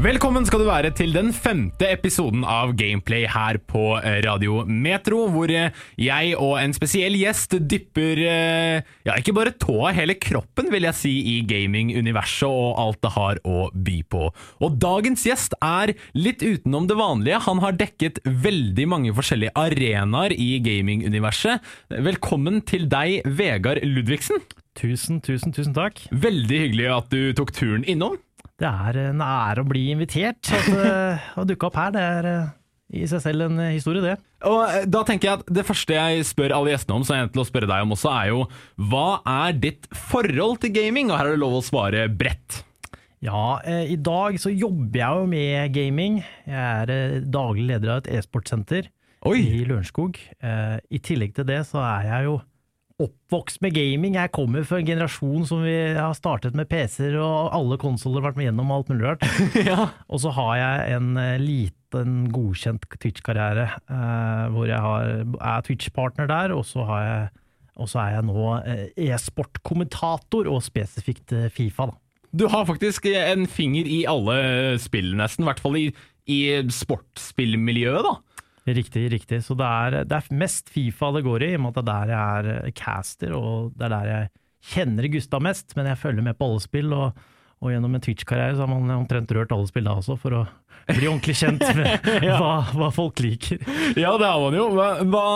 Velkommen skal du være til den femte episoden av Gameplay her på Radio Metro, hvor jeg og en spesiell gjest dypper eh, ja, ikke bare tåa, hele kroppen vil jeg si, i gaming-universet og alt det har å by på. Og dagens gjest er litt utenom det vanlige. Han har dekket veldig mange forskjellige arenaer i gaming-universet. Velkommen til deg, Vegard Ludvigsen. Tusen, tusen, tusen takk. Veldig hyggelig at du tok turen innom. Det er en ære å bli invitert. At, uh, å dukke opp her, det er uh, i seg selv en historie, det. Og eh, da tenker jeg at Det første jeg spør alle gjestene om, så er jeg til å spørre deg om også, er jo hva er ditt forhold til gaming? Og her er det lov å svare bredt. Ja, i dag så jobber jeg jo med gaming. Jeg er daglig leder av et e-sportsenter i Lørenskog. I tillegg til det så er jeg jo oppvokst med gaming. Jeg kommer fra en generasjon som vi har startet med PC-er og alle konsoller, vært med gjennom alt mulig rart. ja. Og så har jeg en liten godkjent Twitch-karriere, eh, hvor jeg har, er Twitch-partner der, og så, jeg, og så er jeg nå e-sportkommentator, og spesifikt Fifa, da. Du har faktisk en finger i alle spill, nesten. I hvert fall i, i sportsspillmiljøet, da. Riktig, riktig. Så det er, det er, mest Fifa det går i, i og med at det er der jeg er caster, og det er der jeg kjenner Gustav mest. Men jeg følger med på alle spill, og, og gjennom en Twitch-karriere så har man omtrent rørt alle spill da også, for å bli ordentlig kjent med ja. hva, hva, folk liker. Ja, det har man jo. Hva,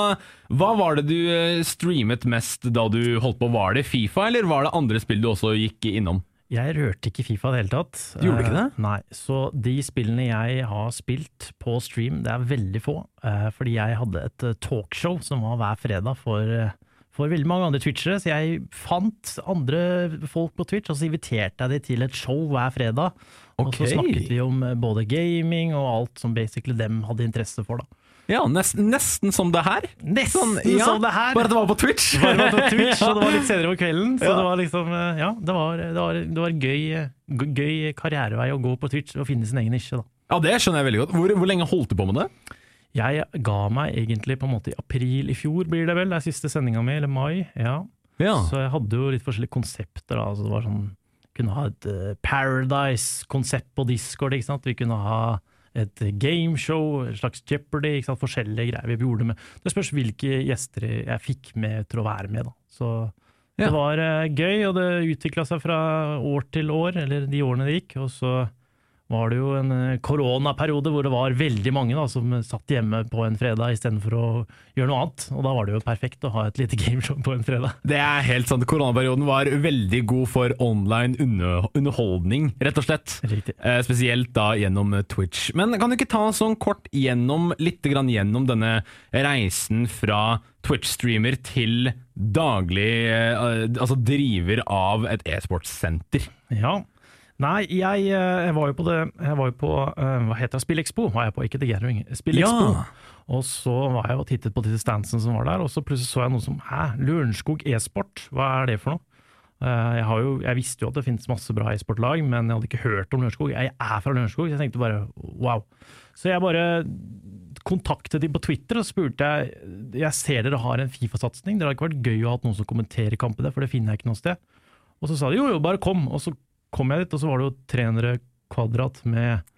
hva, var det du streamet mest da du holdt på? Var det Fifa, eller var det andre spill du også gikk innom? Jeg rørte ikke Fifa i det hele tatt. Gjorde du ikke det? Uh, nei, så de spillene jeg har spilt på stream, det er veldig få. Uh, fordi jeg hadde et uh, talkshow som var hver fredag for, for veldig mange andre twitchere. Så jeg fant andre folk på Twitch, og så inviterte jeg dem til et show hver fredag. Okay. Og så snakket vi om både gaming og alt som basically dem hadde interesse for, da. Ja, nesten, nesten som det her. Nesten sånn, ja, som det her! Bare at det var på Twitch! Bare det var på Twitch, Og det var litt senere på kvelden. Så ja. det var liksom Ja, det var, det var, det var gøy, gøy karrierevei å gå på Twitch og finne sin egen nisje, da. Ja, det skjønner jeg veldig godt. Hvor, hvor lenge holdt du på med det? Jeg ga meg egentlig på en måte i april i fjor, blir det vel. Det er siste sendinga mi, eller mai. Ja. ja. Så jeg hadde jo litt forskjellige konsepter. da, altså det var sånn Kunne ha et uh, Paradise-konsept på Discord. Vi kunne ha et gameshow, et slags Jeopardy, sant? forskjellige greier vi gjorde med. Det spørs hvilke gjester jeg fikk med til å være med, da. Så ja. det var uh, gøy, og det utvikla seg fra år til år, eller de årene det gikk. Og så var det jo en koronaperiode hvor det var veldig mange da, som satt hjemme på en fredag istedenfor å gjøre noe annet. Og da var det jo perfekt å ha et lite gameshow på en fredag. Det er helt sant. Koronaperioden var veldig god for online underholdning, rett og slett. Eh, spesielt da gjennom Twitch. Men kan du ikke ta sånn kort gjennom, litt grann gjennom denne reisen fra Twitch-streamer til daglig eh, altså driver av et e-sportssenter? Ja, Nei, jeg, eh, jeg, var jo på det Jeg var jo på uh, Hva heter det? Spillexpo var jeg på, ikke The Gathering. Spillexpo. Ja. Og så var jeg og tittet på disse standsene som var der, og så plutselig så jeg noe som Hæ, Lørenskog e-sport? Hva er det for noe? Jeg jeg, jo, jeg, visste jo at det finnes masse bra e-sportlag, men jeg hadde ikke hørt om Lørenskog. Jeg er fra Lørenskog, så jeg tenkte bare wow. Så jeg bare kontaktet de på Twitter og spurte jeg Jeg ser dere har en Fifa-satsing, det hadde ikke vært gøy å ha noen som kommenterer kampene, for det finner jeg ikke noe sted. Og så sa de jo jo, bare kom. Og så kom jeg dit, og så var det jo 300 kvadrat med,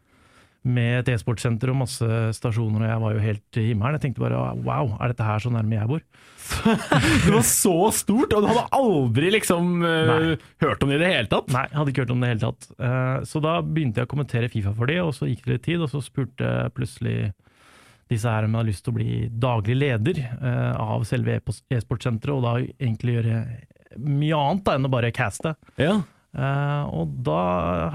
med et e-sportsenter og masse stasjoner, og jeg var jo helt i himmelen. Jeg tenkte bare wow, er dette her så nærme jeg bor? det var så stort, og du hadde aldri liksom uh, hørt om det i det hele tatt? Nei, jeg hadde ikke hørt om det i det hele tatt. Uh, så da begynte jeg å kommentere Fifa for det, og så gikk det litt tid, og så spurte plutselig disse her om jeg hadde lyst til å bli daglig leder uh, av selve e-sportsenteret, og da egentlig gjøre mye annet da, enn å bare caste. Ja. Uh, og da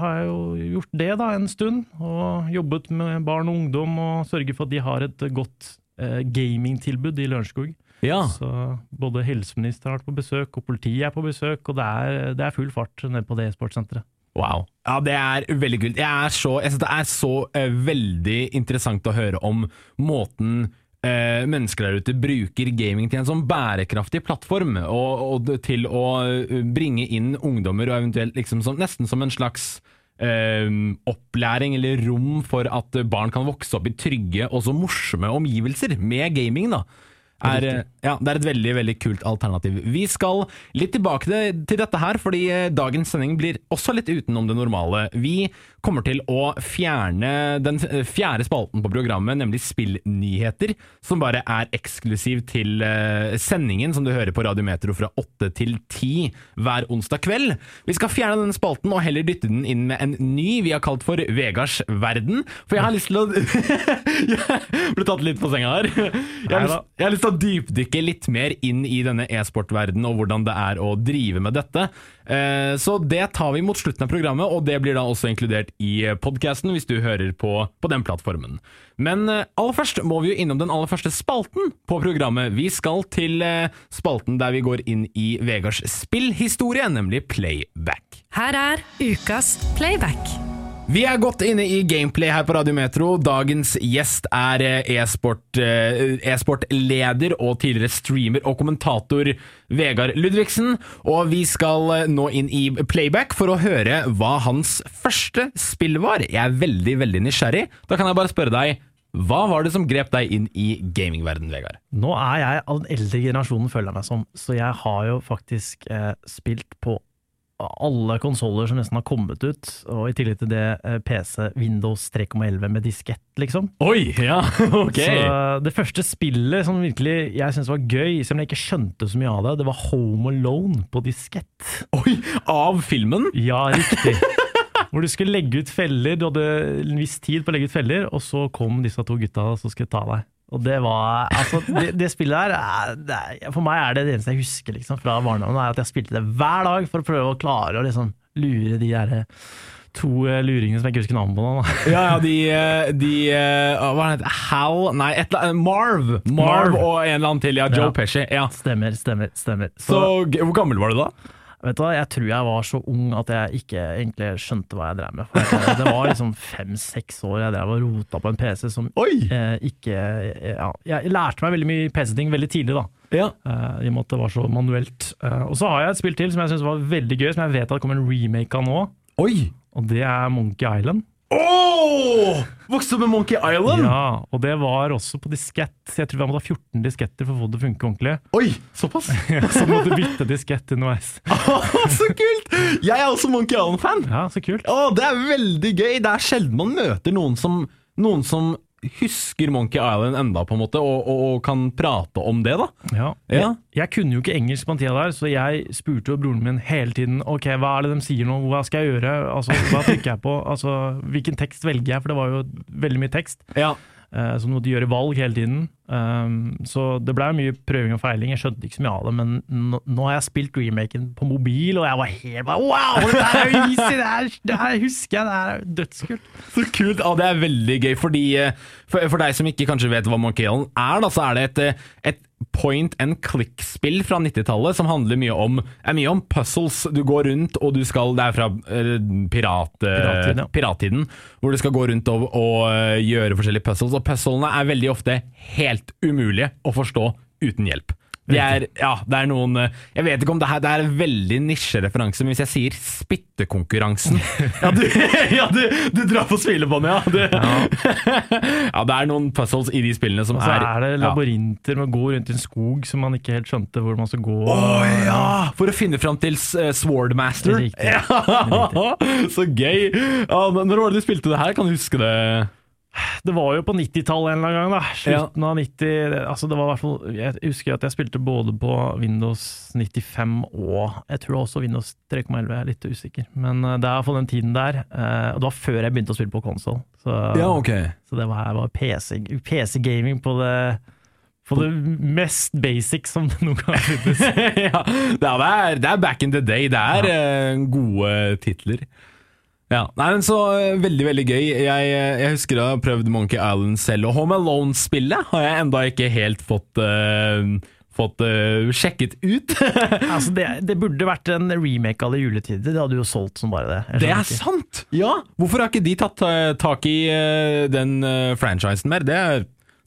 har jeg jo gjort det da en stund, og jobbet med barn og ungdom og sørget for at de har et godt uh, gamingtilbud i Lørenskog. Ja. Så både helseministeren har vært på besøk, og politiet er på besøk, og det er, det er full fart nede på det e-sportsenteret. Wow. Ja, det er veldig kult. Jeg, så, jeg synes det er så uh, veldig interessant å høre om måten eh, mennesker der ute bruker gaming til en sånn bærekraftig plattform, og, og til å eh, bringe inn ungdommer, og eventuelt liksom som, nesten som en slags eh, opplæring eller rom for at barn kan vokse opp i trygge og så morsomme omgivelser med gaming. da. Er, ja, det er et veldig veldig kult alternativ. Vi skal litt tilbake til, dette her, fordi eh, dagens sending blir også litt utenom det normale. Vi kommer til å fjerne den eh, fjerde spalten på programmet, nemlig Spillnyheter, som bare er eksklusiv til eh, sendingen som du hører på Radiometro fra 8 til 10 hver onsdag kveld. Vi skal fjerne denne spalten og heller dytte den inn med en ny vi har kalt for Vegards verden. For jeg har lyst til å Jeg ble tatt litt på senga her. Jeg har, lyst, jeg har lyst til å dypdykke litt mer inn i denne e-sportverdenen og hvordan det er å drive med dette. Eh, Så det tar vi mot slutten av programmet, og det blir da også inkludert i podkasten hvis du hører på, på den plattformen. Men eh, aller først må vi jo innom den aller første spalten på programmet. Vi skal til eh, spalten der vi går inn i Vegards spillhistorie, nemlig Playback. Her er ukas playback. Vi er godt inne i gameplay her på Radio Metro. Dagens gjest er eh, eh, e-sportleder og tidligere streamer og kommentator Vegard Ludvigsen. Og vi skal eh, nå inn i playback for å høre hva hans første spill var. Jeg er veldig, veldig nysgjerrig. Da kan jeg bare spørre deg, hva var det som grep deg inn i gamingverden, Vegard? Nå er jeg av den eldre generasjonen, føler jeg meg som, så jeg har jo faktisk eh, spilt på alle konsoller som nesten har kommet ut, og i tillegg til det eh, PC Windows 3,11 med diskett, liksom. Oi, ja, ok. Så eh, det første spillet som virkelig jeg syntes var gøy, selv om jeg ikke skjønte så mye av det, det var Home Alone på diskett. Oi, av filmen? Ja, riktig. Hvor du skulle legge ut feller, du hadde en viss tid på å legge ut feller, og så kom disse to gutta som skulle ta deg. Og det var Altså, det, det spillet her er, det For meg er det det eneste jeg husker liksom, fra barndommen, er at jeg spilte det hver dag for å prøve å klare å liksom lure de derre to eh, luringene som jeg ikke husker navnet på nå. Ja, ja, de, eh, de eh, Hva heter det? Hal Nei, et, Marv. Marv. Marv. og en eller annen til. Ja, Joe Ja. Pesci. Ja. Stemmer, stemmer, stemmer. Så Så Hvor gammel var du da? Vet du hva, Jeg tror jeg var så ung at jeg ikke egentlig skjønte hva jeg drev med. Jeg, det var liksom fem-seks år jeg drev og rota på en PC som eh, ikke ja, Jeg lærte meg veldig mye PC-ting veldig tidlig, da. Ja. Uh, I og med at det var så manuelt. Uh, og så har jeg et spill til som jeg syns var veldig gøy, som jeg vet at det kommer en remake av nå. Oi! Og det er Monkey Island. Åh! Vokste opp med Monkey Island? Ja, Og det var også på diskett. Jeg tror vi måtte ha 14 disketter for å få det funke ordentlig. Oi, såpass? Så du måtte bytte diskett underveis. så kult! Jeg er også Monkey Island-fan. Ja, så kult. Oh, det er veldig gøy. Det er sjelden man møter noen som, noen som husker Monkey Island enda, på en måte, og, og, og kan prate om det, da. Ja. Ja. Jeg, jeg kunne jo ikke engelsk på den tida der, så jeg spurte jo broren min hele tiden Ok, hva er det de sier nå, hva skal jeg gjøre, altså, hva trykker jeg på, altså, hvilken tekst velger jeg, for det var jo veldig mye tekst. Ja. Eh, Så måtte gjøre valg hele tiden. Um, så det ble mye prøving og feiling. Jeg skjønte ikke så mye av det, men nå, har jeg spilt remaken på mobil, og jeg var helt bare Wow! Det her er easy! Det her, det her husker jeg! Det her er dødskult. Så kult! Ja, det er veldig gøy, fordi eh, for, for deg som ikke kanskje vet hva Monkey Island er, da, så er det et, eh, et point and click-spill fra 90-tallet som handler mye om, er mye om puzzles. Du går rundt, og du skal Det er fra eh, pirat, eh, Pirattiden, ja. pirattiden, hvor du skal gå rundt og, og eh, gjøre forskjellige puzzles. Og puzzlene er veldig ofte helt umulige å forstå uten hjelp. De er, ja, det er noen eh, Jeg vet ikke om det her Det er en veldig nisjereferanse, men hvis jeg sier spyttekonkurransen Ja, du, ja, du, du drar på smilebåndet, ja. ja! ja. Det er noen puzzles i de spillene som Og så er er det labyrinter med å gå rundt i en skog som man ikke helt skjønte hvor man skal gå. Å ja! For å finne fram til uh, Swordmaster. Riktig. Ja, så gøy! Ja, når var det du spilte det her? Kan du huske det? Det var jo på 90-tallet en eller annen gang. da Slutten av 90 altså det var hvert fall, Jeg husker at jeg spilte både på Windows 95 og jeg tror også Windows 3,11. Jeg er litt usikker. Men eh, det er iallfall den tiden der. eh, og det var før jeg begynte å spille på konsoll. Så, ok. så det var, var PC PC-gaming på det på det mest basic som det noen gang har funnes. ja, det er, det er back in the day. Det er ja. gode titler. Ja, nei, men så eh, Veldig veldig gøy. Jeg, eh, jeg husker jeg har prøvd Monkey Island selv, og Home Alone-spillet har jeg enda ikke helt fått uh, Fått uh, sjekket ut. altså det, det burde vært en remake av det juletider. Det hadde jo solgt som bare det. Det er ikke. sant! Ja, Hvorfor har ikke de tatt uh, tak i uh, den franchisen mer? Det,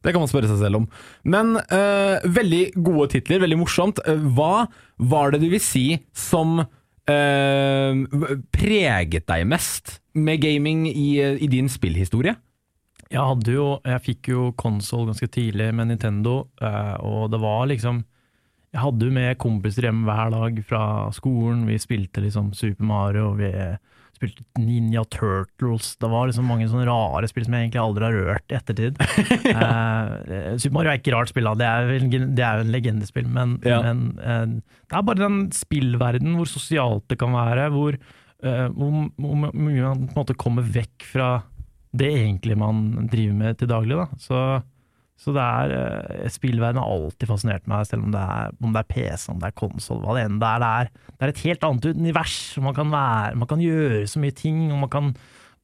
det kan man spørre seg selv om. Men veldig gode titler, veldig morsomt. Hva var det du vil si som eh, preget deg mest med gaming i, i din spillhistorie? Jeg hadde jo, jeg fikk jo konsoll ganske tidlig med Nintendo, eh, og det var liksom Jeg hadde jo med kompiser hjemme hver dag fra skolen. Vi spilte liksom Super Mario, vi spilte Ninja Turtles. Det var liksom mange sånne rare spill som jeg egentlig aldri har rørt i ettertid. uh, Super Mario er ikke rart spill, det er, jo en legendespill, men, Ja. men uh, det er bare den spillverdenen hvor sosialt det kan være, hvor, uh, hvor, hvor man på en måte kommer vekk fra det egentlig man driver med til daglig. Da. Så, så det er eh, spillverden har alltid fascinert meg, selv om det er, om det er PC, om det er konsoll, hva det enn det er. Det er, det er et helt annet univers. Man kan, være, man kan gjøre så mye ting, og man kan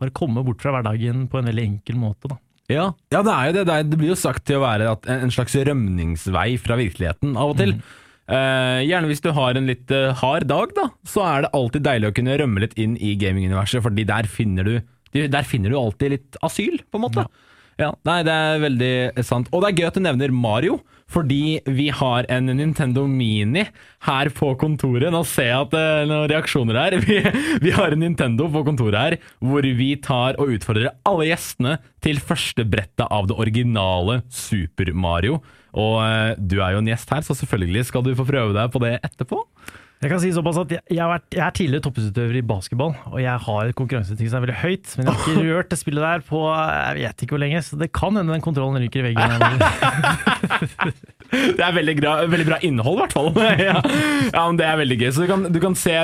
bare komme bort fra hverdagen på en veldig enkel måte. Da. Ja, ja det er jo det. Det, er, det blir jo sagt til å være en slags rømningsvei fra virkeligheten av og til. Eh, gjerne hvis du har en litt uh, hard dag, da, så er det alltid deilig å kunne rømme litt inn i gaminguniverset, fordi der finner du der finner du alltid litt asyl, på en måte. Ja. Nei, det er veldig sant. Og det er gøy at du nevner Mario, fordi vi har en Nintendo Mini her på kontoret. Nå ser jeg at det er noen reaksjoner her. Vi, vi har en Nintendo på kontoret her, hvor vi tar og utfordrer alle gjestene til første brettet av det originale Super Mario. Og eh, du er jo en gjest her, så selvfølgelig skal du få prøve deg på det etterpå. Jeg kan si såpass at jeg, jeg, vært, jeg er tidligere toppidrettsutøver i basketball, og jeg har et konkurranseting som er veldig høyt, men jeg har ikke rørt det spillet der på jeg vet ikke hvor lenge, så det kan hende den kontrollen ryker i veggen. Det er veldig bra, veldig bra innhold, i hvert fall. ja. ja, men Det er veldig gøy. Så du kan, du kan se,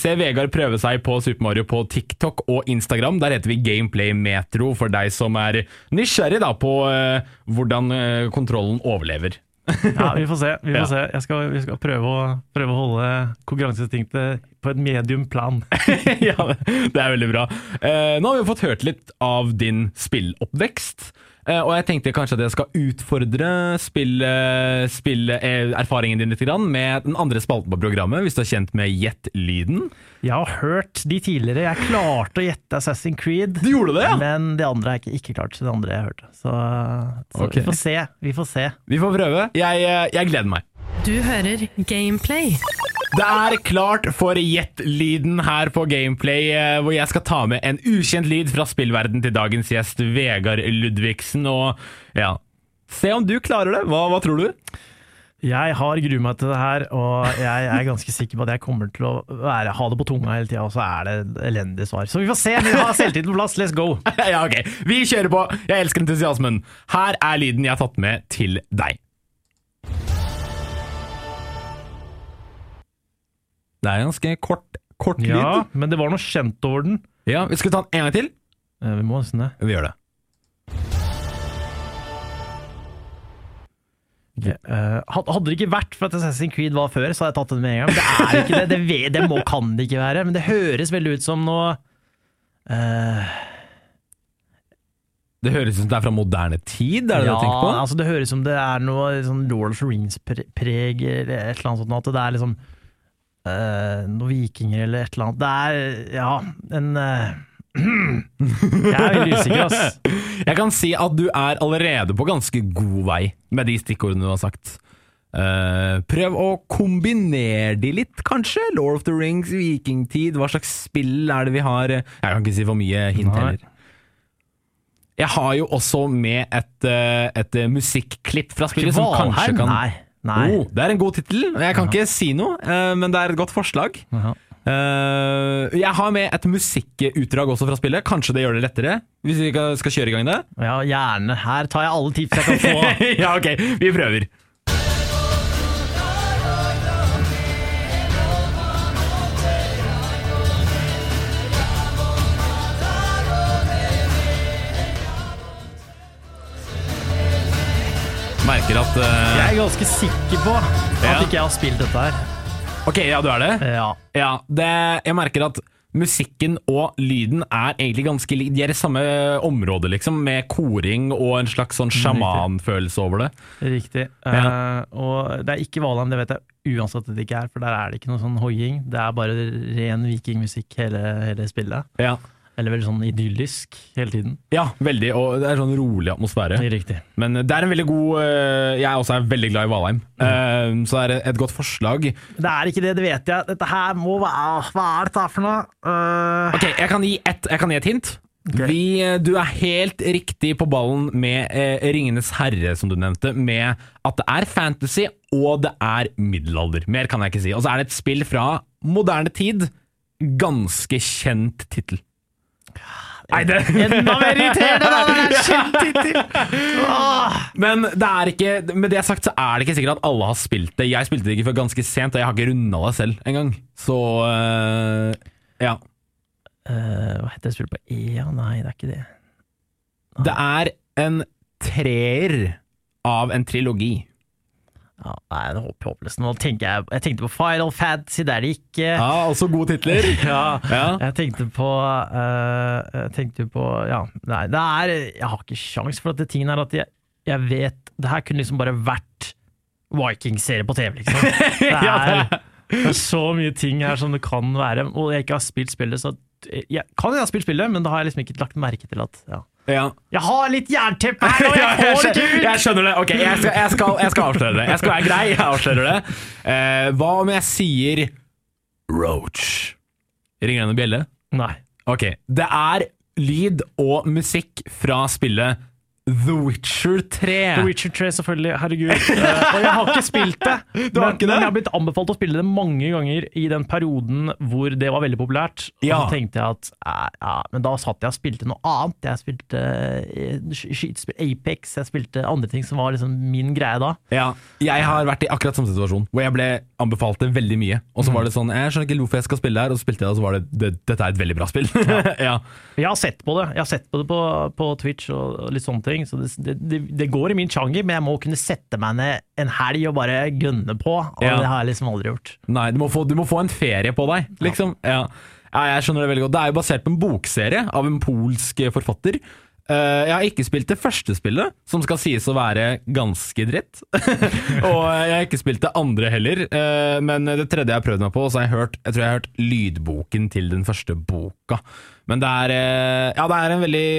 se Vegard prøve seg på Super Mario på TikTok og Instagram. Der heter vi Gameplay Metro, for deg som er nysgjerrig da på uh, hvordan uh, kontrollen overlever. Ja, vi får se. Vi, får Ja. se. Jeg skal, vi skal prøve, å, prøve å holde konkurranseinstinktet på et medium plan. ja, det er veldig bra. Eh, nå har vi fått hørt litt av din spilloppvekst. Eh, og jeg tenkte kanskje at jeg skal utfordre Spille eh, spill, eh, erfaringen din litt grann med den andre spalten på programmet, hvis du er kjent med Gjett lyden. Jeg har hørt de tidligere. Jeg klarte å gjette Assassin's Creed. Du gjorde det, ja? Men det andre har jeg ikke, ikke klart. Det andre jeg hørte. Så, så okay. vi får se. Vi får se. Vi får prøve. Jeg, eh, jeg gleder meg. Du hører Gameplay. Det er klart for Gjett-lyden her på Gameplay, eh, hvor jeg skal ta med en ukjent lyd fra spillverden til dagens gjest, Vegard Ludvigsen. Og ja, se om du klarer det. Hva, hva tror du? Jeg har gruet meg til det her, og jeg er ganske sikker på at jeg kommer til å være, ha det på tunga hele tida, og så er det et elendig svar. Så vi får se. Vi har selvtilliten på plass. Let's go! ja, ok. Vi kjører på. Jeg elsker entusiasmen. Her er lyden jeg har tatt med til deg. Det er ganske kort, kort Ja, lyd. men det var noe kjent over den. Ja, vi skal ta den en gang til. Eh, Vi må nesten det. Vi gjør det. Eh, had- hadde det ikke vært for at Assassin's Creed var før, så hadde jeg tatt den med en gang. Men det er ikke det. Det, vet- det må, kan det ikke være. Men det høres veldig ut som noe eh, Det høres ut som det er fra moderne tid, er det ja, det du tenker på? altså det høres som det er noe sånn Lord of the Rings-preg eller et eller annet sånt. At det er liksom eh, noen vikinger eller et eller annet. Det er ja, en eh, Jeg er veldig usikker, ass. Jeg kan si at du er allerede på ganske god vei med de stikkordene du har sagt. Uh, prøv å kombinere de litt, kanskje. Lord of the Rings, vikingtid, hva slags spill er det vi har? Jeg kan ikke si for mye hint heller. Jeg har jo også med et, et musikklipp fra spillet som kanskje kan Nei. Nei. Oh, Det er en god tittel. Jeg kan ikke si noe, eh, men det er et godt forslag. Ja. Eh, jeg har med et musikkutdrag også fra spillet. Kanskje det gjør det lettere? Hvis vi skal skal kjøre i gang det? Ja, gjerne. Her tar jeg alle tips jeg kan få. ja, ok. Vi prøver. At uh... Jeg er ganske sikker på at Ja. ikke jeg har spilt dette her. Ok, ja, du er det? Ja. Ja, det, jeg merker at musikken og lyden er egentlig ganske lik. De er i samme område, liksom, med koring og en slags sånn sjamanfølelse over det. Riktig. Ja. Uh, og det er ikke Valheim, det vet jeg uansett at det ikke er, for der er det ikke noe sånn hoiing. Det er bare ren vikingmusikk hele, hele spillet. Ja. Eller veldig sånn idyllisk hele tiden. ja, veldig. Og det er sånn rolig atmosfære. Riktig. Men det er en veldig god Jeg Jeg også er veldig glad i Valheim, mm. så det er et godt forslag. Det er ikke det, det vet jeg. Dette her må være Hva er dette for noe? Uh... Ok, Jeg kan gi et, jeg kan gi et hint. Vi, eh, du er helt riktig på ballen med eh, Ringenes herre, som du nevnte, med at det er fantasy og det er middelalder. Mer kan jeg ikke si. Og så er det et spill fra moderne tid. Ganske kjent tittel. Nei, det enda mer irriterende! da, det er kjent tittel! Men det er ikke, med det sagt så er det ikke sikkert at alle har spilt det. Jeg spilte det ikke før ganske sent, og jeg har ikke runda det selv engang. Så uh, ja. Uh, hva heter det spillet på E? Ja, nei, det er ikke det. Det er en treer av en trilogi. Ja, nei, det er håpløst. Nå tenker jeg Jeg tenkte på Final Fantasy, det er det ikke. Ja, også gode titler. Ja, Ja. jeg tenkte på uh, Jeg tenkte på Ja, nei, det er Jeg har ikke sjans for at det tingen er at jeg, jeg vet Det her kunne liksom bare vært Vikings-serie på TV, liksom. Det er, Ja, det er så mye ting her som det kan være, og jeg ikke har spilt spillet, så jeg kan jeg ha spilt spillet, men da har jeg liksom ikke lagt merke til at ja. Ja. Jeg har litt jernteppe her, og jeg får det ut! jeg skjønner det. Ok, jeg skal, jeg, skal, jeg skal avsløre det. Jeg skal være grei, jeg avslører det. Eh, hva om jeg sier Roach? Ringer det noen bjelle? Nei. Ok. Det er lyd og musikk fra spillet The Witcher 3. The Witcher 3, selvfølgelig. Herregud. Eh, og jeg har ikke spilt det. Du har men, ikke det? men jeg har blitt anbefalt å spille det mange ganger i den perioden hvor det var veldig populært. Og Ja. så tenkte jeg at eh, ja, Men da satt jeg og spilte noe annet. Jeg spilte eh, skytespill, Apex, jeg spilte andre ting som var liksom min greie da. Ja, jeg har vært i akkurat samme situasjon, hvor jeg ble anbefalt det veldig mye. Og så var det sånn Jeg skjønner ikke hvorfor jeg skal spille her, og så spilte jeg det, og så var det, det Dette er et veldig bra spill. ja. Jeg har sett på det Jeg har sett på det på, på Twitch og, litt sånne ting. Så det, det, det, det går i min sjanger, men jeg må kunne sette meg ned en helg og bare gønne på. Og Ja. det har jeg liksom aldri gjort. Nei, du må, få, du må få en ferie på deg, liksom. Ja. Ja, jeg skjønner det veldig godt. Det er jo basert på en bokserie av en polsk forfatter. Eh, jeg har ikke spilt det første spillet, som skal sies å være ganske dritt. og jeg har ikke spilt det andre heller, eh, men det tredje jeg har prøvd meg på, så har jeg hørt Jeg tror jeg har hørt lydboken til den første boka. Men det er, eh, ja, det er en veldig,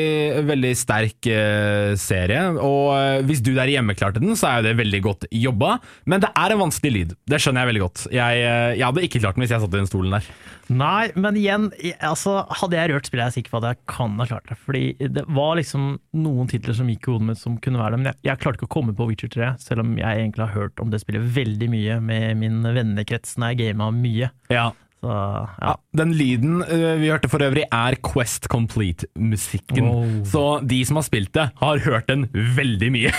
veldig sterk eh, serie, og eh, hvis du der hjemme klarte den, så er jo det veldig godt jobba. Men det er en vanskelig lyd. Det skjønner jeg veldig godt. Jeg, jeg hadde ikke klart den hvis jeg satt i den stolen der. Nei, men igjen, altså, hadde jeg rørt spillet, er jeg sikker på at jeg kan ha klart det. Fordi det var liksom noen titler som gikk i hodet mitt som kunne være det, men jeg, jeg klarte ikke å komme på Witcher 3, selv om jeg egentlig har hørt om det spillet veldig mye med min vennekrets når jeg gama mye. Ja. Så ja. Ja, den lyden eh, vi hørte for øvrig er Quest Complete-musikken. Wow. Så de som har spilt det, har hørt den veldig mye.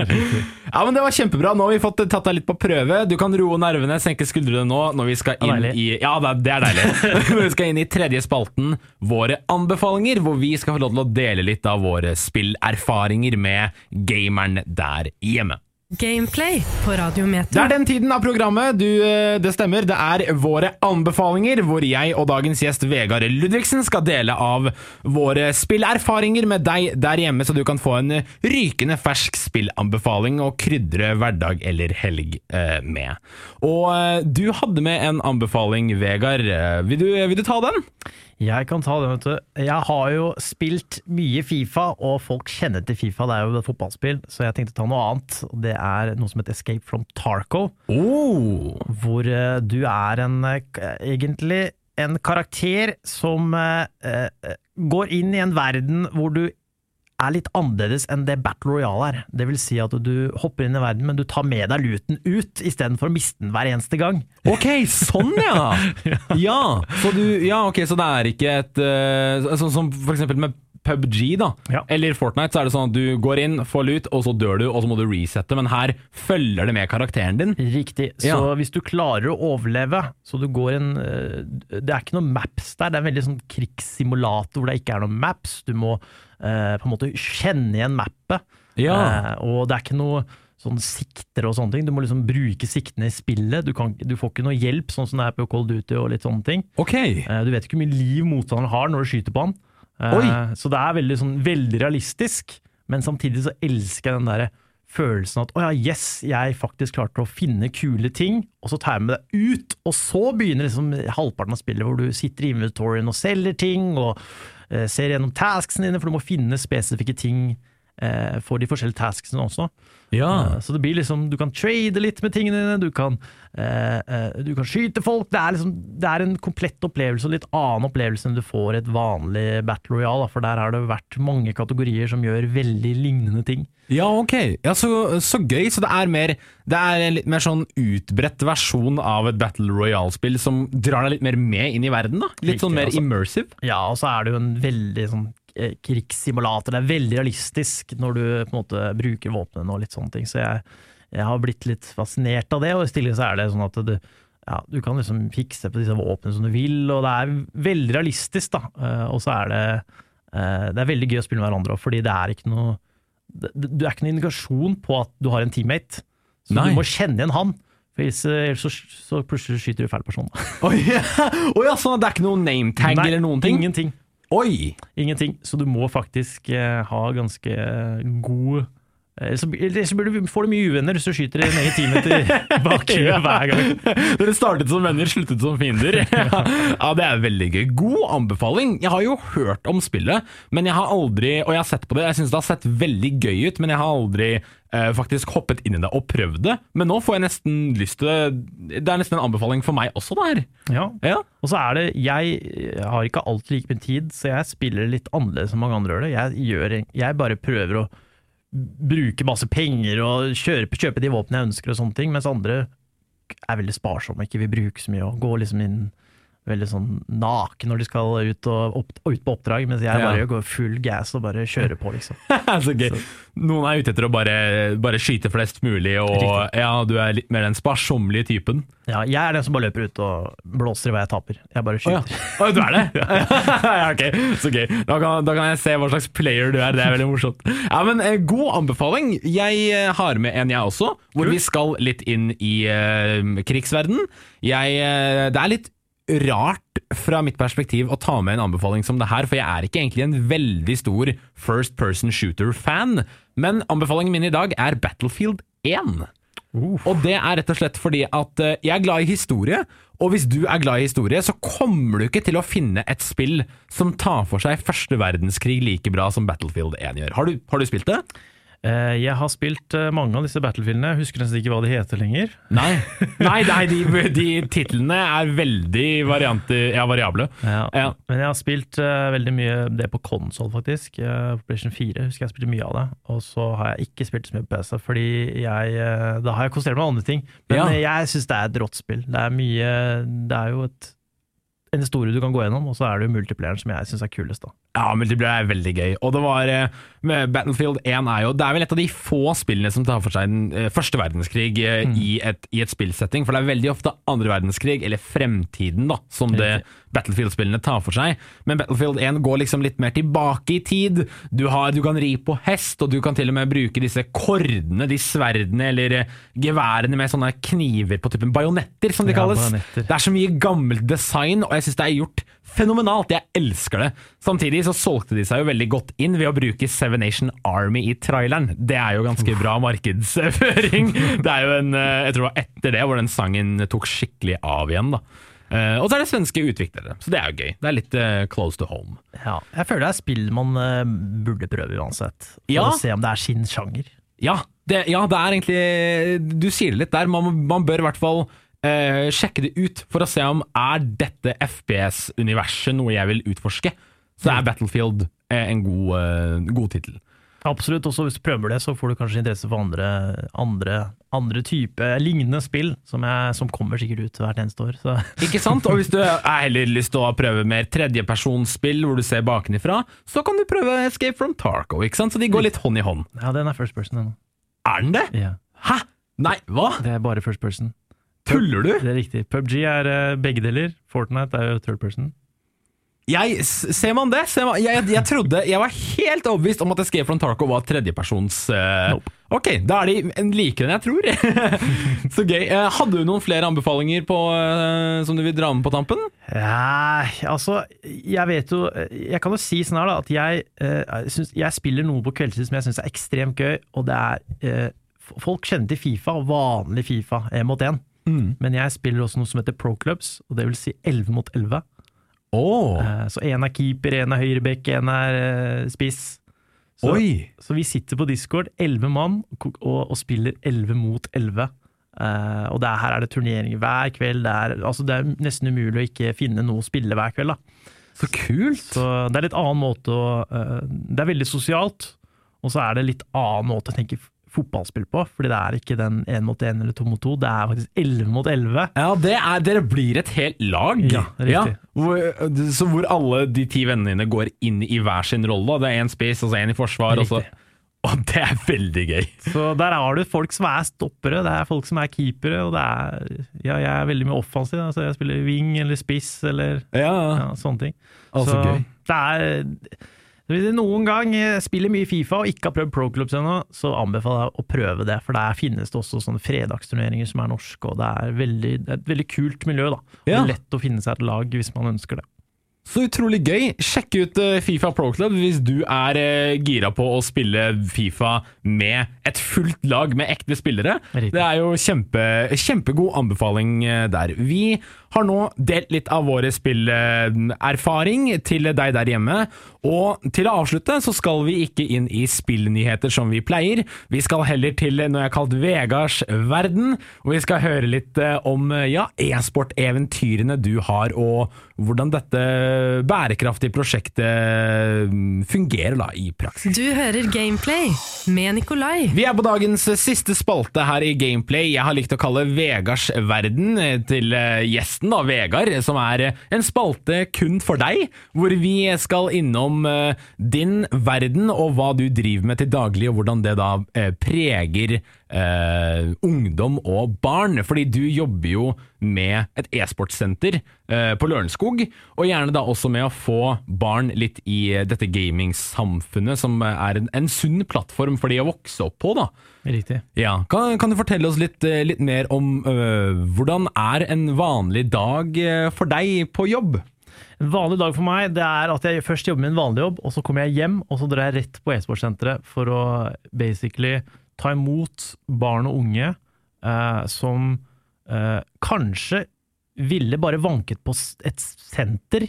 ja, men Det var kjempebra. Nå har vi fått tatt deg litt på prøve. Du kan roe nervene, senke skuldrene nå når vi skal inn i Ja, det det er deilig. Når vi skal inn i tredje spalten, våre anbefalinger, hvor vi skal få lov til å dele litt av våre spillerfaringer med gameren der hjemme. Gameplay på Radiometer. Det er den tiden av programmet. Du, eh, det stemmer. Det er våre anbefalinger, hvor jeg og dagens gjest Vegard Ludvigsen skal dele av våre spillerfaringer med deg der hjemme, så du kan få en rykende fersk spillanbefaling å krydre hverdag eller helg eh, med. Og eh, du hadde med en anbefaling, Vegard. Vil du, vil du ta den? Jeg kan ta det, vet du. Jeg har jo spilt mye Fifa, og folk kjenner til Fifa, det er jo et fotballspill, så jeg tenkte å ta noe annet. Det er noe som heter Escape from Tarco. Oh. hvor uh, du er en uh, egentlig en karakter som uh, går inn i en verden hvor du er litt annerledes enn det Battle Royale er. Det vil si at du hopper inn i verden, men du tar med deg luten ut istedenfor å miste den hver eneste gang. Ok, sånn ja! ja, så du, ja, ok, så det er ikke et uh, Sånn som for eksempel med PubG, da. Ja. Eller Fortnite, så er det sånn at du går inn, får lut, og så dør du, og så må du resette. Men her følger det med karakteren din. Riktig. Så Ja. hvis du klarer å overleve, så du går en eh, Det er ikke noen maps der, det er en veldig sånn krigssimulator hvor det ikke er noen maps. Du må eh, på en måte kjenne igjen mappet. Ja. Eh, og det er ikke noe sånn sikter og sånne ting. Du må liksom bruke siktene i spillet. Du, kan, du får ikke noe hjelp, sånn som det er på Cold Duty og litt sånne ting. Ok. Eh, du vet ikke hvor mye liv motstanderen har når du skyter på han. Eh. Så det er veldig, sånn, veldig realistisk, men samtidig så elsker jeg den der følelsen at å ja, yes, jeg faktisk klarte å finne kule ting, og så tar jeg med det ut, og så begynner liksom halvparten av spillet hvor du sitter i inventoryen og selger ting, og ser gjennom tasksene dine, for du må finne spesifikke ting eh, for de forskjellige tasksene også. Ja. Eh, Så det blir liksom, du kan trade litt med tingene dine, du kan, eh, eh, du kan skyte folk. Det er, liksom, det er en komplett opplevelse, og litt annen opplevelse enn du får i et vanlig Battle Royale. For der har det vært mange kategorier som gjør veldig lignende ting. Ja, ok. Ja, så, så gøy. Så det er, mer, det er en litt mer sånn utbredt versjon av et Battle Royale-spill som drar deg litt mer med inn i verden, da? Litt Riktig, sånn mer altså. immersive? Ja, og så er det jo en veldig sånn eh, krigssimulator. Det er veldig realistisk når du på en måte bruker våpnene og litt sånne ting. Så jeg, jeg har blitt litt fascinert av det, og i tillegg så er det sånn at du, ja, du kan liksom fikse på disse våpnene som du vil, og det er veldig realistisk, da. Eh, Og så er det eh, Det er veldig gøy å spille med hverandre òg, fordi det er ikke noe det er ikke noen indikasjon på at du har en teammate. Så Nei. du må kjenne igjen han. For ellers, eh, så, så plutselig skyter du feil person. Oi, oh, ja, sånn at det er ikke noe nametag Nei, eller noen ting? Ingenting. Oi! Ingenting. Så du må faktisk eh, ha ganske god eh, Ellers så, så får du mye uvenner hvis du skyter en egen til bak ja. hver gang. Dere startet som venner, sluttet som fiender. ja, Det er veldig gøy. God anbefaling. Jeg har jo hørt om spillet, men jeg har aldri Og jeg har sett på det, jeg syns det har sett veldig gøy ut, men jeg har aldri eh, faktisk hoppet inn i det og prøvd det. Men nå får jeg nesten lyst til det. Det er nesten en anbefaling for meg også, det her. Ja. Ja. Og så er det Jeg har ikke alltid like mye tid, så jeg spiller litt annerledes enn mange andre gjør det. Jeg, gjør, jeg bare prøver å bruke masse penger og kjøpe, kjøpe de våpnene jeg ønsker og sånne ting, mens andre er veldig sparsomme, ikke vil bruke så mye og går liksom inn veldig sånn naken når de skal ut, opp, ut på oppdrag, mens jeg Ja. bare går full gas og bare kjører på, liksom. så gøy. Noen er ute etter å bare, bare skyte flest mulig, og Riktig. ja, du er litt mer den sparsommelige typen. Ja, jeg er den som bare løper ut og blåser i hva jeg taper. Jeg bare Å ja. skyter. Å, du er det? ja, ok, så gøy. Da kan, da kan jeg se hva slags player du er, det er veldig morsomt. Ja, men eh, God anbefaling. Jeg eh, har med en jeg også, hvor vi skal litt inn i eh, krigsverden. Jeg, eh, det er litt rart fra mitt perspektiv å ta med en anbefaling som det her, for jeg er ikke egentlig en veldig stor first person shooter-fan, men anbefalingen min i dag er Battlefield 1. Og det er rett og slett fordi at eh, jeg er glad i historie, og hvis du er glad i historie, så kommer du ikke til å finne et spill som tar for seg første verdenskrig like bra som Battlefield 1 gjør. Har du, har du spilt det? Eh, Jeg har spilt eh, mange av disse battlefieldene, jeg husker nesten ikke hva de heter lenger. Nei. Nei, nei de, de titlene er veldig varianter, ja, variable. Ja. Ja. Men jeg har spilt uh, veldig mye det på konsoll, faktisk. Uh, på PlayStation 4 husker jeg spilte mye av det. Og så har jeg ikke spilt så mye på PC, fordi jeg uh, Da har jeg konsentrert meg om andre ting. Men jeg syns det er et rått spill. Det er mye Det er jo et en historie du kan gå gjennom, og så er det jo multiplayeren som jeg syns er kulest, da. Ja, multiplayer er veldig gøy. Og det var Battlefield 1 er jo Det er vel et av de få spillene som tar for seg den eh, første verdenskrig mm. i, et, i et spillsetting. For det er veldig ofte andre verdenskrig, eller fremtiden, da, som det Battlefield-spillene tar for seg. Men Battlefield 1 går liksom litt mer tilbake i tid. Du, har, du kan ri på hest, og du kan til og med bruke disse kordene, de sverdene eller eh, geværene med sånne kniver på typen bajonetter, som de Ja, kalles. bajonetter. Det er så mye gammelt design, og jeg syns det er gjort fenomenalt. Jeg elsker det. Samtidig så solgte de seg jo veldig godt inn ved å bruke Seven Nation Army i traileren. Det er jo ganske bra markedsføring. Det er jo en, eh, jeg tror det var etter det hvor den sangen tok skikkelig av igjen. da. Uh, og så er det svenske utviklere, så det er jo gøy. Det er litt uh, close to home. Ja, jeg føler det er spill man uh, burde prøve uansett, for Ja. å se om det er sin sjanger. Ja, det, ja, det er egentlig Du sier det litt der. Man, man bør i hvert fall eh, sjekke det ut for å se om er dette FPS-universet noe jeg vil utforske. Så er Battlefield eh, en god, uh, god tittel. Absolutt. Også hvis du prøver det, så får du kanskje interesse for andre, andre, andre type lignende spill, som, jeg, som kommer sikkert ut hvert eneste år. Så. Ikke sant? Og hvis du har heller lyst til å prøve mer tredjepersonsspill hvor du ser bakenifra, så kan du prøve Escape from Tarco. ikke sant? Så de går litt hånd i hånd. Ja, den er first person ennå. Er den det? Ja, Hæ? Nei, hva? det er bare first person. Tuller du? Det er riktig. PubG er eh, begge deler. Fortnite er jo third person. Jeg, ser man det? Ser man, jeg, jeg trodde, jeg var helt overbevist om at Escape from Tarco var tredjepersons uh, Nope. Ok, da er de en likere enn jeg tror. Så gøy. Uh, hadde du noen flere anbefalinger på, uh, som du vil dra med på tampen? Ja, altså, jeg vet jo Jeg kan jo si sånn her, da, at jeg, syns- jeg spiller noe på kveldstid som jeg syns er ekstremt gøy, og det er Folk kjenner til Fifa, vanlig Fifa, én mot én. Men jeg spiller også noe som heter Pro Clubs, og det vil si 11 mot 11. Oh. Eh, Så én er keeper, én er høyrebekk, én er eh, spiss. Så, så vi sitter på Discord, elleve mann, og, og, spiller elleve mot elleve. Eh, og er, her er det turneringer hver kveld. Det er, altså det er nesten umulig å ikke finne noe å spille hver kveld. da. Så kult! Så det er litt annen måte å uh, Det er veldig sosialt, og så er det litt annen måte å tenke fotballspill på. Fordi det er ikke den én mot én eller to mot to, det er faktisk elleve mot elleve. Ja, det er, dere blir et helt lag. Ja, riktig. hvor, så hvor alle de ti vennene dine går inn i hver sin rolle. da. Det er én spiss, og så én i forsvar. Og så, Riktig. og det er veldig gøy. Så der har du folk som er stoppere, det er folk som er keepere, og det er Ja, jeg er veldig mye offensiv, altså jeg spiller wing eller spiss eller Ja, ja, sånne ting. Altså, så gøy. det er Hvis du noen gang spiller mye Fifa og ikke har prøvd Pro Clubs ennå, så anbefaler jeg å prøve det. For der finnes det også sånne fredagsturneringer som er norske, og det er, veldig, et veldig kult miljø. da. Og Ja. Lett å finne seg et lag hvis man ønsker det. Så utrolig gøy. Sjekk ut eh, Fifa Pro Club hvis du er eh, gira på å spille Fifa med et fullt lag med ekte spillere. Riktig. Det er jo kjempe, kjempegod anbefaling eh, der. Vi har nå delt litt av våre spillerfaring til deg der hjemme. Og til å avslutte så skal vi ikke inn i spillnyheter som vi pleier. Vi skal heller til noe jeg har kalt Vegards verden, og vi skal høre litt eh, om eh, ja, e-sport-eventyrene du har, og hvordan dette bærekraftige prosjektet mm, fungerer da i praksis. Du hører Gameplay med Nikolai. Vi er på dagens siste spalte her i Gameplay. Jeg har likt å kalle Vegards verden eh, til gjesten, da, Vegard, som er en spalte kun for deg, hvor vi skal innom eh, din verden og hva du driver med til daglig, og hvordan det da eh, preger eh, ungdom og barn. Fordi du jobber jo med et e-sportsenter eh, på Lørenskog, og gjerne da også med å få barn litt i eh, dette gamingsamfunnet, som er en, en sunn plattform for de å vokse opp på. da. Riktig. Ja, kan, kan du fortelle oss litt, litt mer om øh, hvordan er en vanlig dag for deg på jobb? En vanlig dag for meg det er at jeg først jobber med en vanlig jobb, og så kommer jeg hjem og så drar jeg rett på e-sportsenteret for å basically ta imot barn og unge eh, som eh, kanskje ville bare vanket på et senter.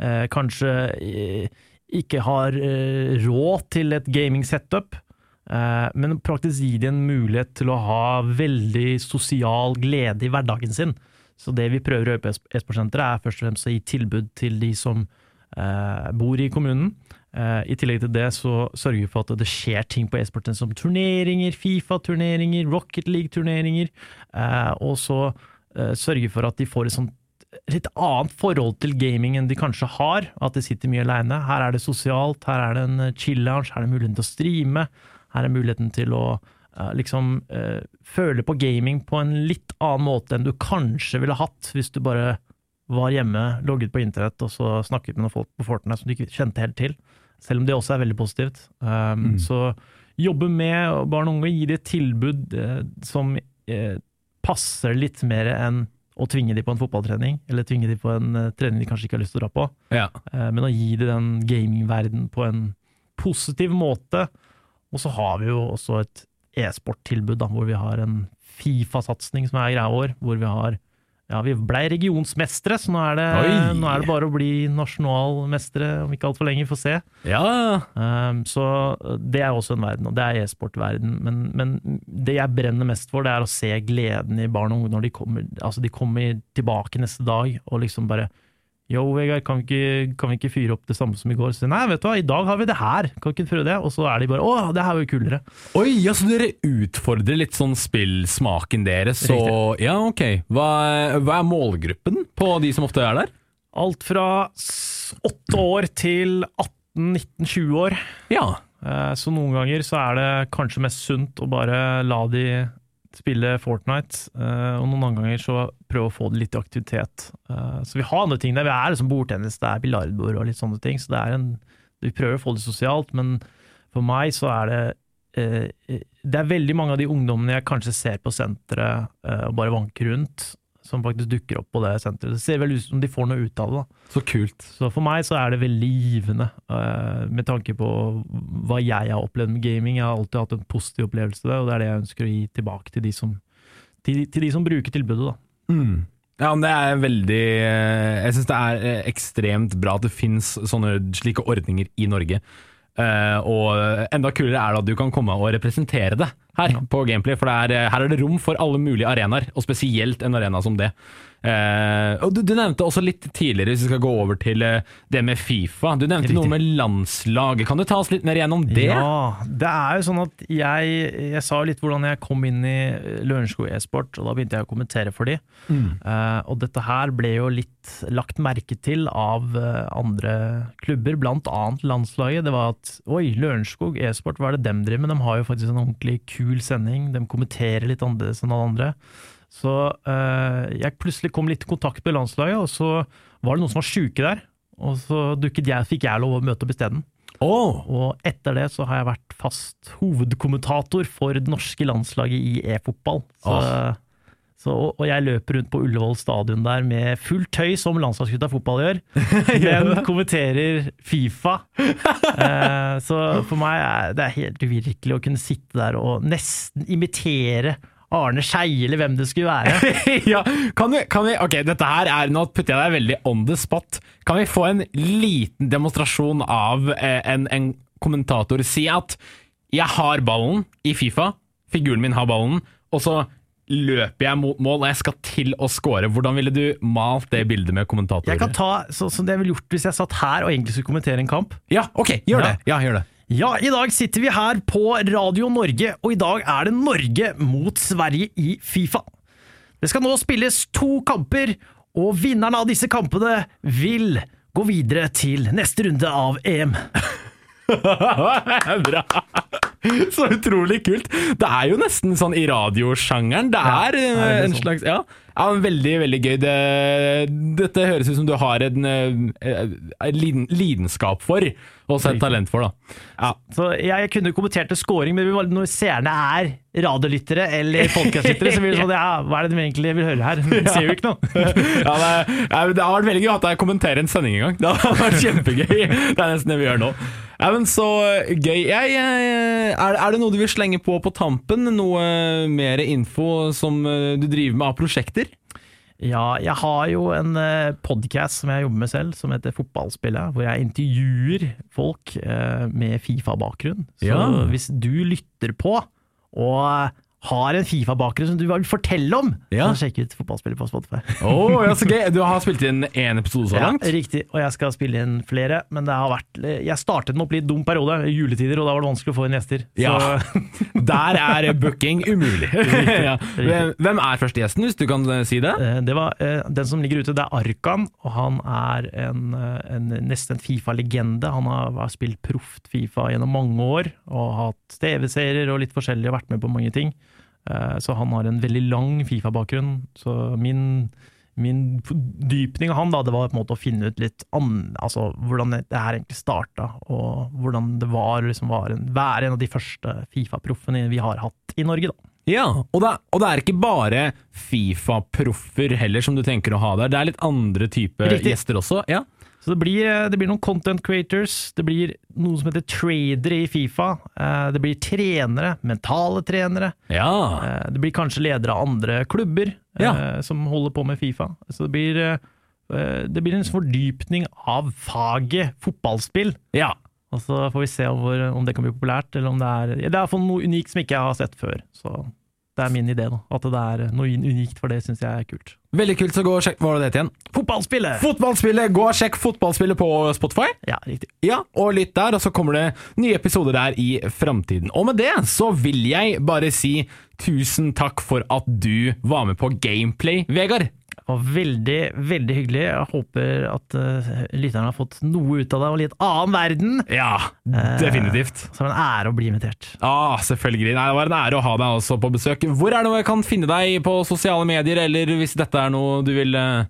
Eh, kanskje eh, ikke har eh, råd til et gaming-setup. Eh, men praktisk gir de en mulighet til å ha veldig sosial glede i hverdagen sin. Så det vi prøver å gjøre på es- e-sportsenteret, er først og fremst å gi tilbud til de som eh, bor i kommunen. Eh, I tillegg til det så sørger vi for at det skjer ting på e-sporten som turneringer, Fifa-turneringer, Rocket League-turneringer, eh, og så eh, sørge for at de får et sånt litt annet forhold til gaming enn de kanskje har, at de sitter mye aleine. Her er det sosialt, her er det en eh, chill-lounge, her er det muligheten til å streame, her er muligheten til å liksom eh, føle på gaming på en litt annen måte enn du kanskje ville hatt hvis du bare var hjemme, logget på internett og så snakket med noen folk på Fortnite som du ikke kjente helt til. Selv om det også er veldig positivt. Um, Så jobbe med barn og unge, gi dem et tilbud eh, som eh, passer litt mer enn å tvinge dem på en fotballtrening, eller tvinge dem på en eh, trening de kanskje ikke har lyst til å dra på. Ja. Eh, men å gi dem den gamingverdenen på en positiv måte. Og så har vi jo også et e-sporttilbud, hvor vi har en Fifa-satsing som er greia vår, hvor vi har ja, Vi blei regionsmestere, så nå er, det, nå er det bare å bli nasjonalmestere om ikke altfor lenge. Vi får se. ja. Um, så det er også en verden, og det er e-sportverden. Men, men det jeg brenner mest for, det er å se gleden i barn og unge når de kommer, altså de kommer tilbake neste dag og liksom bare Yo, Vegard, kan vi, ikke, kan vi ikke fyre opp det samme som i går? Så, Nei, vet du hva, i dag har vi det her, kan ikke prøve det? Og så er de bare Å, det her var jo kulere. Oi, ja, så dere utfordrer litt sånn spillsmaken deres. Så ja, ok. Hva, hva er målgruppen på de som ofte er der? Alt fra åtte år til 18-19-20 år. Ja. Eh, Så noen ganger så er det kanskje mest sunt å bare la de spille Fortnite, eh, og noen andre ganger så prøve å få det litt i aktivitet. Eh, Så vi har andre ting der. Vi er liksom bordtennis, det er biljardbord og litt sånne ting, så en Vi prøver å få det sosialt, men for meg så er det eh, Det er veldig mange av de ungdommene jeg kanskje ser på senteret og bare vanker rundt, som faktisk dukker opp på det senteret. Det ser vel ut som de får noe ut av det. da. Så kult. Så for meg så er det veldig givende, eh, med tanke på hva jeg har opplevd med gaming. Jeg har alltid hatt en positiv opplevelse av det, og det er det jeg ønsker å gi tilbake til de som, til, til de som bruker tilbudet. da. Mm. Ja, men det er veldig eh, Jeg syns det er eh, ekstremt bra at det fins slike ordninger i Norge. Og enda kulere er det at du kan komme og representere det her på Gameplay, for det er, eh, her er det rom for alle mulige arenaer, og spesielt en arena som det. Eh, og du, du nevnte også litt tidligere, hvis vi skal gå over til eh, det med Fifa. Du nevnte noe med landslaget. Kan du ta oss litt mer gjennom det? Ja, det er jo sånn at jeg, jeg sa litt hvordan jeg kom inn i Lørenskog e-sport, og da begynte jeg å kommentere for de. Eh, og dette her ble jo litt lagt merke til av eh, andre klubber, blant annet landslaget. Det var at oi, Lørenskog e-sport, hva er det dem driver med? De har jo faktisk en ordentlig kul sending, de kommenterer litt annerledes enn alle andre. Så eh, jeg plutselig kom litt i kontakt med landslaget, og så var det noen som var sjuke der. Og så dukket jeg, fikk jeg lov å møte opp isteden. Åh, Og etter det så har jeg vært fast hovedkommentator for det norske landslaget i e-fotball. Så, så, og jeg løper rundt på Ullevål stadion der med fullt tøy, som landslagsgutta fotball gjør, men kommenterer Fifa. Eh, så for meg er det helt uvirkelig å kunne sitte der og nesten imitere Arne Skeie, eller hvem det skulle være. ja, kan vi, kan vi Ok, dette her er Nå putter jeg deg veldig on the spot. Kan vi få en liten demonstrasjon av eh, en, en kommentator si at jeg har ballen i Fifa, figuren min har ballen, og så løper jeg mot mål, og jeg skal til å score. Hvordan ville du malt det bildet med kommentatorer? Jeg kan ta sånn som det jeg ville gjort hvis jeg satt her og egentlig skulle kommentere en kamp. Ja, ok, gjør Ja. det. Ja, gjør det. Ja, i dag sitter vi her på Radio Norge, og i dag er det Norge mot Sverige i Fifa. Det skal nå spilles to kamper, og vinnerne av disse kampene vil gå videre til neste runde av EM. Bra! Så utrolig kult. Det er jo nesten sånn i radiosjangeren. Det Ja, er det er eh, en sånn. slags Ja, ja veldig, veldig gøy. Det, dette høres ut som du har en, eh, en lidenskap for, og også et talent for, da. Ja. Så jeg kunne kommentert til scoring, men når seerne er radiolyttere eller podcastlyttere, så blir det sånn ja, hva er det de egentlig vil høre her? De ser jo ikke noe. Ja, det, det har vært veldig gøy at jeg kommenterer en sending en gang. Det har vært kjempegøy. Det er nesten det vi gjør nå. Ja, men Så gøy. Jeg, jeg, er, er det noe du vil slenge på på tampen? Noe mer info som eh, du driver med av prosjekter? Ja, jeg har jo en podkast som jeg jobber med selv, som heter Fotballspillet, hvor jeg intervjuer folk eh, med Fifa-bakgrunn. Så Ja. hvis du lytter på og har en Fifa-bakgrunn som du vil fortelle om, Ja. så sjekk ut Fotballspillet på Spotify. oh, ja, så gøy. Du har spilt inn én episode så Ja, langt? riktig, og jeg skal spille inn flere, men det har vært Jeg startet den opp litt dum periode, juletider, og da var det vanskelig å få inn gjester. Så Ja. Der er booking umulig. ja. Hvem er første gjesten, hvis du kan eh, si det? Eh, Det var eh, Den som ligger ute, det er Arkan, og han er en, en nesten en Fifa-legende. Han har, har spilt proft Fifa gjennom mange år, og hatt TV-serier og litt forskjellig, og vært med på mange ting. Eh, Så han har en veldig lang Fifa-bakgrunn. Så min, min dypning av han da, det var på en måte å finne ut litt an, altså, hvordan det her egentlig starta, og hvordan det var å liksom en, være en av de første Fifa-proffene vi har hatt i Norge. da. Ja, og det, er- og det er ikke bare Fifa-proffer heller som du tenker å ha der. Det er litt andre typer gjester også. Ja. Så det blir, eh, det blir noen content creators, det blir noe som heter tradere i Fifa, eh, det blir trenere, mentale trenere, ja. eh, det blir kanskje ledere av andre klubber Ja. som holder på med Fifa. Så det blir, det blir en fordypning av faget fotballspill. ja. Og så får vi se om, om det kan bli populært, eller om det er Det er iallfall noe unikt som ikke jeg har sett før. Så det er min idé, da. At det er noe unikt, for det syns jeg er kult. Veldig kult, så gå og sjekk Hva var det det het igjen? Fotballspillet! Fotballspillet! Gå og sjekk Fotballspillet på Spotify. ja, riktig. Ja, og lytt der, og så kommer det nye episoder der i framtiden. Og med det så vil jeg bare si tusen takk for at du var med på Gameplay, Vegard. Var veldig, veldig hyggelig. Jeg håper at uh, lytterne har fått noe ut av det, og litt annen verden. Ja, definitivt. Så er det en ære å bli invitert. Ah, selvfølgelig. Nei, det var en ære å ha deg også på besøk. Hvor er det jeg kan finne deg på sosiale medier, eller hvis dette er noe du vil eh,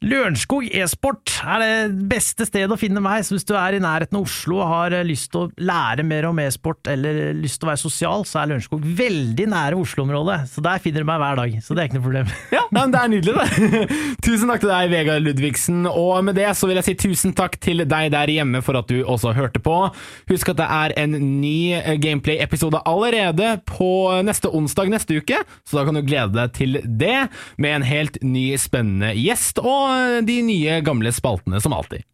Lørenskog e-sport er det beste stedet å finne meg. Så hvis du er i nærheten av Oslo og har eh, lyst til å lære mer om e-sport eller lyst til å være sosial, så er Lørenskog veldig nære Oslo-området. Så der finner du meg hver dag. Så det er ikke noe problem. Ja, men det er nydelig, det. tusen takk til deg, Vegard Ludvigsen. Og med det så vil jeg si tusen takk til deg der hjemme for at du også hørte på. Husk at det er en ny eh, Gameplay-episode allerede på neste onsdag neste uke, så da kan du glede deg til det, med en helt ny spennende gjest og de nye gamle spaltene som alltid.